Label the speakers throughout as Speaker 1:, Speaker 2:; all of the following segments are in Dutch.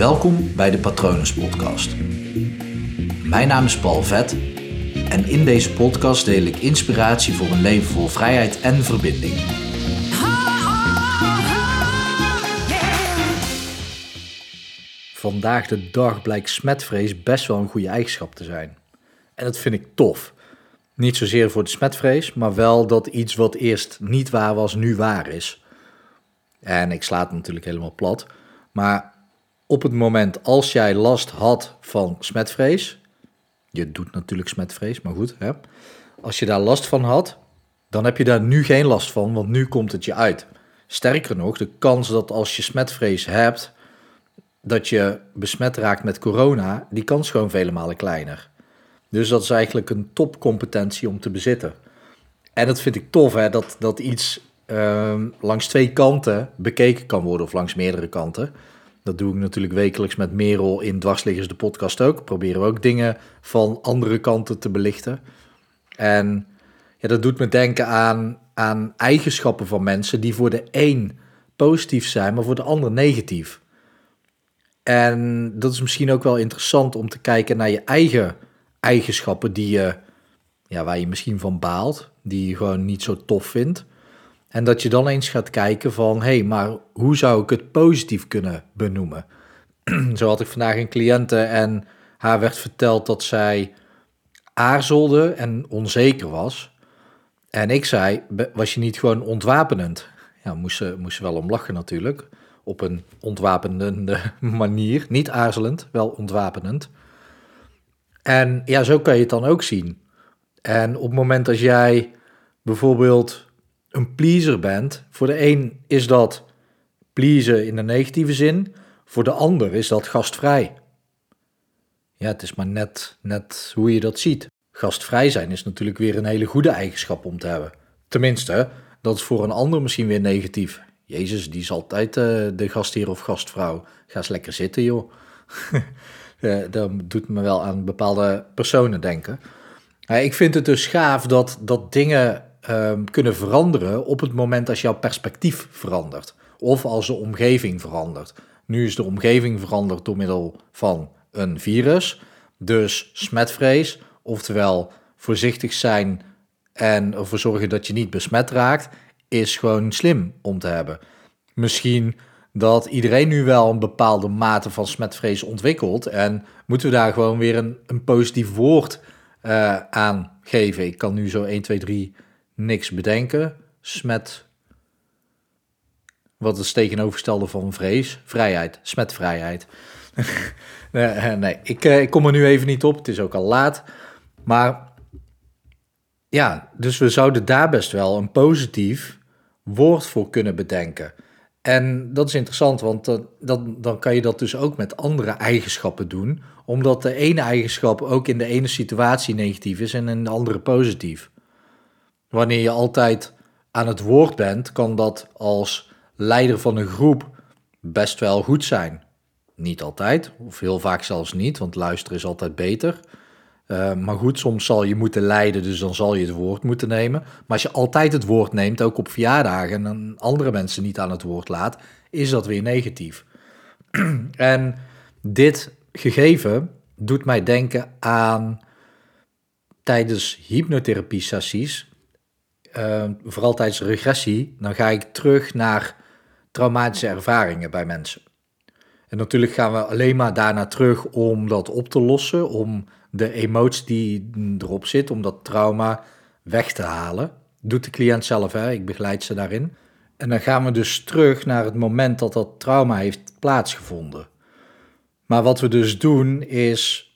Speaker 1: Welkom bij de Patronus Podcast. Mijn naam is Paul Vet en in deze podcast deel ik inspiratie voor een leven vol vrijheid en verbinding. Vandaag de dag blijkt smetvrees best wel een goede eigenschap te zijn. En dat vind ik tof. Niet zozeer voor de smetvrees, maar wel dat iets wat eerst niet waar was, nu waar is. En ik sla het natuurlijk helemaal plat. Maar op het moment als jij last had van smetvrees, je doet natuurlijk smetvrees, maar goed, als je daar last van had, dan heb je daar nu geen last van, want nu komt het je uit. Sterker nog, de kans dat als je smetvrees hebt, dat je besmet raakt met corona, die kans is gewoon vele malen kleiner. Dus dat is eigenlijk een topcompetentie om te bezitten. En dat vind ik tof, hè, dat, dat iets ehm, langs twee kanten bekeken kan worden, of langs meerdere kanten. Dat doe ik natuurlijk wekelijks met Merel in Dwarsliggers de podcast ook. Proberen we ook dingen van andere kanten te belichten. En ja, dat doet me denken aan, aan eigenschappen van mensen die voor de een positief zijn, maar voor de ander negatief. En dat is misschien ook wel interessant om te kijken naar je eigen eigenschappen die je, ja, waar je misschien van baalt, die je gewoon niet zo tof vindt. En dat je dan eens gaat kijken van, hé, hey, maar hoe zou ik het positief kunnen benoemen? zo had ik vandaag een cliënte en haar werd verteld dat zij aarzelde en onzeker was. En ik zei, was je niet gewoon ontwapenend? Ja, moest ze, moest ze wel om lachen natuurlijk. Op een ontwapenende manier. Niet aarzelend, wel ontwapenend. En ja, zo kan je het dan ook zien. En op het moment dat jij bijvoorbeeld een pleaser bent, voor de een is dat pleasen in de negatieve zin, voor de ander is dat gastvrij. Ja, het is maar net, net hoe je dat ziet. Gastvrij zijn is natuurlijk weer een hele goede eigenschap om te hebben. Tenminste, dat is voor een ander misschien weer negatief. Jezus, die is altijd uh, de gastheer of gastvrouw. Ga eens lekker zitten, joh. dat doet me wel aan bepaalde personen denken. Ik vind het dus gaaf dat, dat dingen um, kunnen veranderen op het moment als jouw perspectief verandert. Of als de omgeving verandert. Nu is de omgeving veranderd door middel van een virus. Dus smetvrees, oftewel voorzichtig zijn en ervoor zorgen dat je niet besmet raakt, is gewoon slim om te hebben. Misschien dat iedereen nu wel een bepaalde mate van smetvrees ontwikkelt. En moeten we daar gewoon weer een, een positief woord uh, aan geven. Ik kan nu zo 1, 2, 3 niks bedenken. Smet. Wat is tegenovergestelde van vrees? Vrijheid. Smetvrijheid. nee, eh, nee ik, uh, ik kom er nu even niet op. Het is ook al laat. Maar ja, dus we zouden daar best wel een positief woord voor kunnen bedenken. En dat is interessant, want dan, dan kan je dat dus ook met andere eigenschappen doen, omdat de ene eigenschap ook in de ene situatie negatief is en in de andere positief. Wanneer je altijd aan het woord bent, kan dat als leider van een groep best wel goed zijn. Niet altijd, of heel vaak zelfs niet, want luisteren is altijd beter. Uh, maar goed, soms zal je moeten leiden, dus dan zal je het woord moeten nemen. Maar als je altijd het woord neemt, ook op verjaardagen, en andere mensen niet aan het woord laat, is dat weer negatief. en dit gegeven doet mij denken aan tijdens hypnotherapie-sessies, uh, vooral tijdens regressie, dan ga ik terug naar traumatische ervaringen bij mensen. En natuurlijk gaan we alleen maar daarna terug om dat op te lossen, om de emotie die erop zit, om dat trauma weg te halen. Doet de cliënt zelf, hè? ik begeleid ze daarin. En dan gaan we dus terug naar het moment dat dat trauma heeft plaatsgevonden. Maar wat we dus doen is,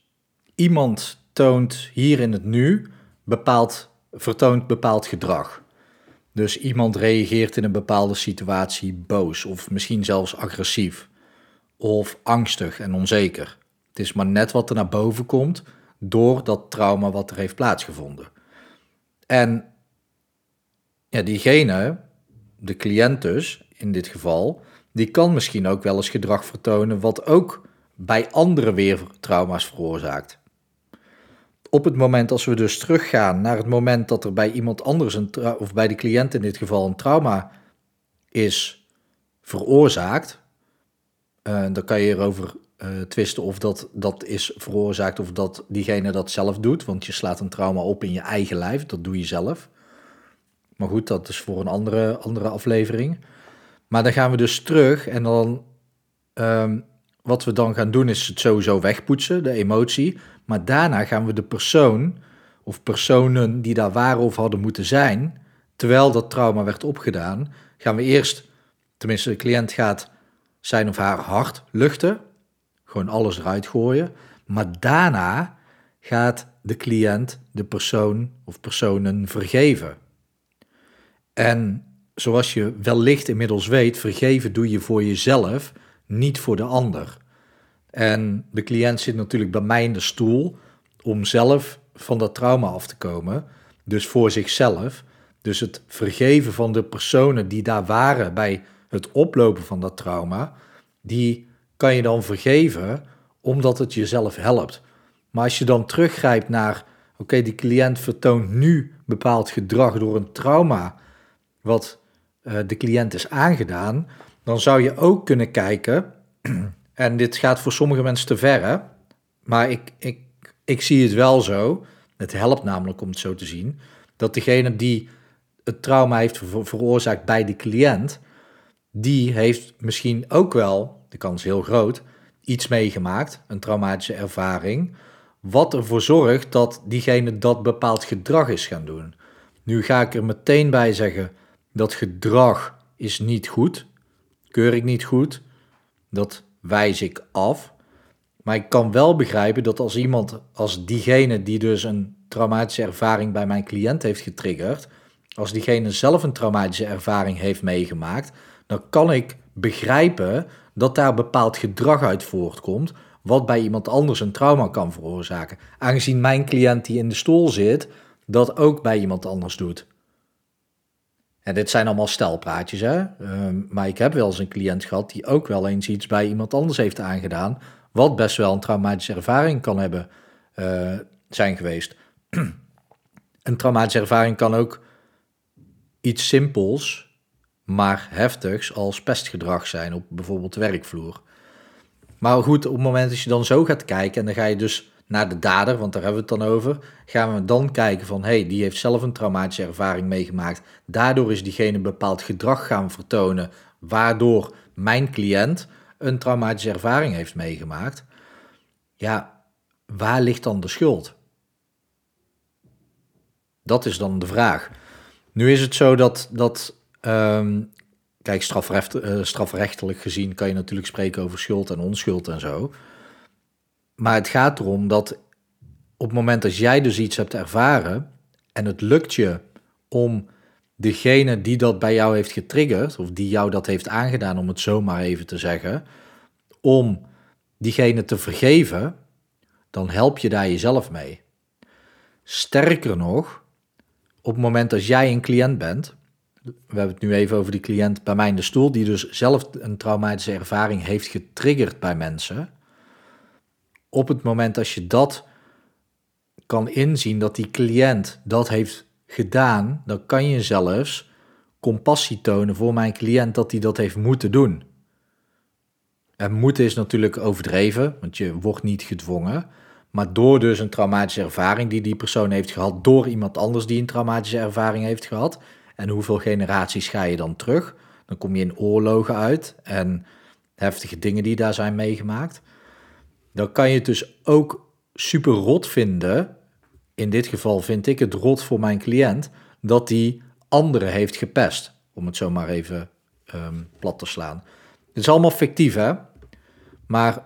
Speaker 1: iemand toont hier in het nu bepaald, vertoont bepaald gedrag. Dus iemand reageert in een bepaalde situatie boos of misschien zelfs agressief of angstig en onzeker. Het is maar net wat er naar boven komt door dat trauma wat er heeft plaatsgevonden. En ja, diegene, de cliënt dus in dit geval, die kan misschien ook wel eens gedrag vertonen wat ook bij anderen weer trauma's veroorzaakt. Op het moment als we dus teruggaan naar het moment dat er bij iemand anders, een of bij de cliënt in dit geval, een trauma is veroorzaakt, uh, dan kan je erover eh, twisten of dat, dat is veroorzaakt of dat diegene dat zelf doet. Want je slaat een trauma op in je eigen lijf, dat doe je zelf. Maar goed, dat is voor een andere, andere aflevering. Maar dan gaan we dus terug en dan... ehm, wat we dan gaan doen is het sowieso wegpoetsen, de emotie. Maar daarna gaan we de persoon of personen die daar waren of hadden moeten zijn... terwijl dat trauma werd opgedaan, gaan we eerst... tenminste de cliënt gaat zijn of haar hart luchten... gewoon alles eruit gooien. Maar daarna gaat de cliënt de persoon of personen vergeven. En zoals je wellicht inmiddels weet, vergeven doe je voor jezelf, niet voor de ander. En de cliënt zit natuurlijk bij mij in de stoel om zelf van dat trauma af te komen, dus voor zichzelf. Dus het vergeven van de personen die daar waren bij het oplopen van dat trauma, die kan je dan vergeven omdat het jezelf helpt. Maar als je dan teruggrijpt naar, oké, die cliënt vertoont nu bepaald gedrag door een trauma wat eh, de cliënt is aangedaan, dan zou je ook kunnen kijken, en dit gaat voor sommige mensen te ver, hè? maar ik, ik, ik zie het wel zo, het helpt namelijk om het zo te zien, dat degene die het trauma heeft ver- veroorzaakt bij de cliënt, die heeft misschien ook wel, de kans heel groot, iets meegemaakt, een traumatische ervaring, wat ervoor zorgt dat diegene dat bepaald gedrag is gaan doen. Nu ga ik er meteen bij zeggen, dat gedrag is niet goed, keur ik niet goed, dat wijs ik af. Maar ik kan wel begrijpen dat als iemand, als diegene die dus een traumatische ervaring bij mijn cliënt heeft getriggerd, als diegene zelf een traumatische ervaring heeft meegemaakt, dan kan ik begrijpen dat daar bepaald gedrag uit voortkomt, wat bij iemand anders een trauma kan veroorzaken. Aangezien mijn cliënt die in de stoel zit, dat ook bij iemand anders doet. En dit zijn allemaal stelpraatjes, hè? Ehm, maar ik heb wel eens een cliënt gehad die ook wel eens iets bij iemand anders heeft aangedaan, wat best wel een traumatische ervaring kan hebben eh, zijn geweest. een traumatische ervaring kan ook iets simpels, maar heftigs als pestgedrag zijn op bijvoorbeeld de werkvloer. Maar goed, op het moment dat je dan zo gaat kijken en dan ga je dus naar de dader, want daar hebben we het dan over, gaan we dan kijken van, hey, die heeft zelf een traumatische ervaring meegemaakt. Daardoor is diegene een bepaald gedrag gaan vertonen, waardoor mijn cliënt een traumatische ervaring heeft meegemaakt. Ja, waar ligt dan de schuld? Dat is dan de vraag. Nu is het zo dat, dat ehm, kijk, strafrecht, eh, strafrechtelijk gezien kan je natuurlijk spreken over schuld en onschuld en zo. Maar het gaat erom dat op het moment dat jij dus iets hebt ervaren en het lukt je om degene die dat bij jou heeft getriggerd, of die jou dat heeft aangedaan, om het zomaar even te zeggen, om diegene te vergeven, dan help je daar jezelf mee. Sterker nog, op het moment dat jij een cliënt bent, we hebben het nu even over die cliënt bij mij in de stoel, die dus zelf een traumatische ervaring heeft getriggerd bij mensen. Op het moment dat je dat kan inzien, dat die cliënt dat heeft gedaan, dan kan je zelfs compassie tonen voor mijn cliënt dat hij dat heeft moeten doen. En moeten is natuurlijk overdreven, want je wordt niet gedwongen. Maar door dus een traumatische ervaring die die persoon heeft gehad, door iemand anders die een traumatische ervaring heeft gehad. En hoeveel generaties ga je dan terug? Dan kom je in oorlogen uit en heftige dingen die daar zijn meegemaakt. Dan kan je het dus ook super rot vinden. In dit geval vind ik het rot voor mijn cliënt dat die anderen heeft gepest. Om het zo maar even ehm, plat te slaan. Het is allemaal fictief, hè? Maar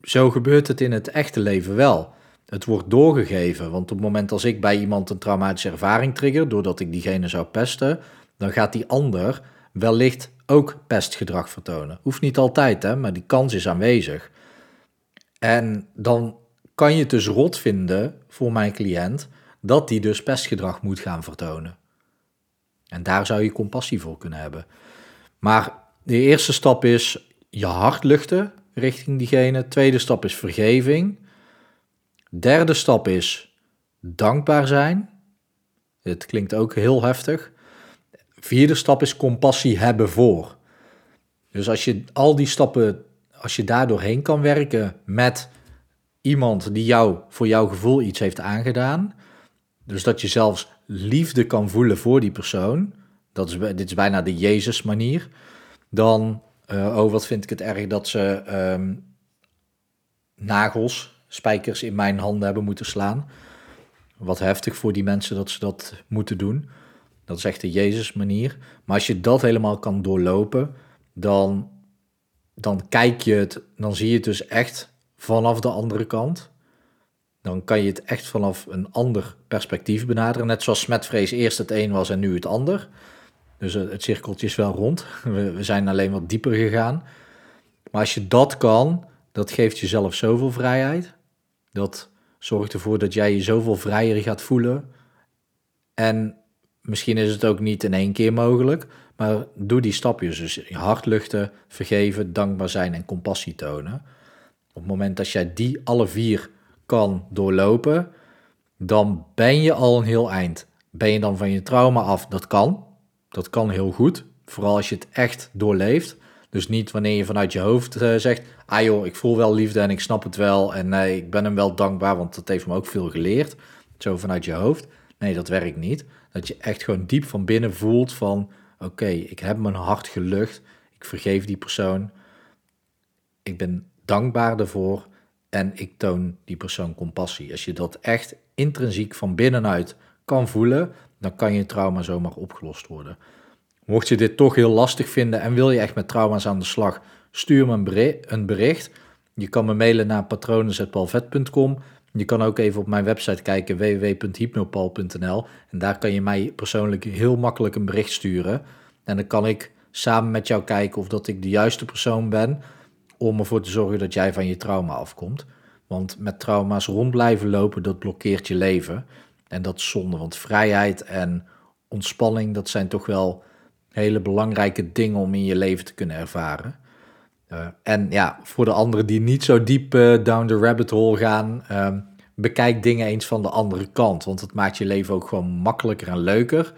Speaker 1: zo gebeurt het in het echte leven wel. Het wordt doorgegeven, want op het moment als ik bij iemand een traumatische ervaring trigger, doordat ik diegene zou pesten, dan gaat die ander wellicht ook pestgedrag vertonen. Hoeft niet altijd, hè, maar die kans is aanwezig. En dan kan je het dus rot vinden voor mijn cliënt dat die dus pestgedrag moet gaan vertonen. En daar zou je compassie voor kunnen hebben. Maar de eerste stap is je hart luchten richting diegene. Tweede stap is vergeving. Derde stap is dankbaar zijn. Het klinkt ook heel heftig. Vierde stap is compassie hebben voor. Dus als je al die stappen als je daar doorheen kan werken met iemand die jou voor jouw gevoel iets heeft aangedaan, dus dat je zelfs liefde kan voelen voor die persoon, dat is, dit is bijna de Jezus-manier, dan, uh, oh wat vind ik het erg dat ze ehm, nagels, spijkers in mijn handen hebben moeten slaan. Wat heftig voor die mensen dat ze dat moeten doen. Dat is echt de Jezus-manier. Maar als je dat helemaal kan doorlopen, dan, dan kijk je het, dan zie je het dus echt vanaf de andere kant. Dan kan je het echt vanaf een ander perspectief benaderen. Net zoals smetvrees eerst het een was en nu het ander. Dus het cirkeltje is wel rond. We, zijn alleen wat dieper gegaan. Maar als je dat kan, dat geeft jezelf zoveel vrijheid. Dat zorgt ervoor dat jij je zoveel vrijer gaat voelen. En misschien is het ook niet in één keer mogelijk, maar doe die stapjes. Dus je hart luchten, vergeven, dankbaar zijn en compassie tonen. Op het moment dat jij die alle vier kan doorlopen, dan ben je al een heel eind. Ben je dan van je trauma af? Dat kan. Dat kan heel goed. Vooral als je het echt doorleeft. Dus niet wanneer je vanuit je hoofd uh, zegt: Ah joh, ik voel wel liefde en ik snap het wel. En uh, ik ben hem wel dankbaar, want dat heeft me ook veel geleerd. Zo vanuit je hoofd. Nee, dat werkt niet. Dat je echt gewoon diep van binnen voelt van... Oké, ik heb mijn hart gelucht. Ik vergeef die persoon. Ik ben dankbaar ervoor. En ik toon die persoon compassie. Als je dat echt intrinsiek van binnenuit kan voelen... dan kan je trauma zomaar opgelost worden. Mocht je dit toch heel lastig vinden en wil je echt met trauma's aan de slag, stuur me een bericht. Je kan me mailen naar patronen.palvet.com. Je kan ook even op mijn website kijken, www.hypnopal.nl. En daar kan je mij persoonlijk heel makkelijk een bericht sturen. En dan kan ik samen met jou kijken of dat ik de juiste persoon ben om ervoor te zorgen dat jij van je trauma afkomt. Want met trauma's rond blijven lopen, dat blokkeert je leven. En dat is zonde, want vrijheid en ontspanning, dat zijn toch wel hele belangrijke dingen om in je leven te kunnen ervaren. Uh, en ja, voor de anderen die niet zo diep uh, down the rabbit hole gaan, uh, bekijk dingen eens van de andere kant. Want het maakt je leven ook gewoon makkelijker en leuker.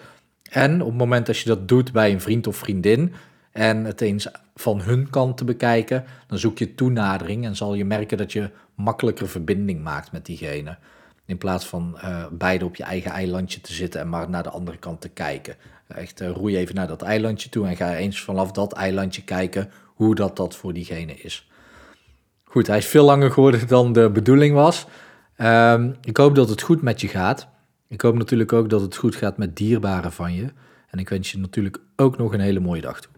Speaker 1: En op het moment dat je dat doet bij een vriend of vriendin en het eens van hun kant te bekijken, dan zoek je toenadering en zal je merken dat je makkelijker verbinding maakt met diegene. In plaats van uh, beide op je eigen eilandje te zitten en maar naar de andere kant te kijken. Echt roei even naar dat eilandje toe en ga eens vanaf dat eilandje kijken hoe dat, dat voor diegene is. Goed, hij is veel langer geworden dan de bedoeling was. Um, ik hoop dat het goed met je gaat. Ik hoop natuurlijk ook dat het goed gaat met dierbaren van je. En ik wens je natuurlijk ook nog een hele mooie dag toe.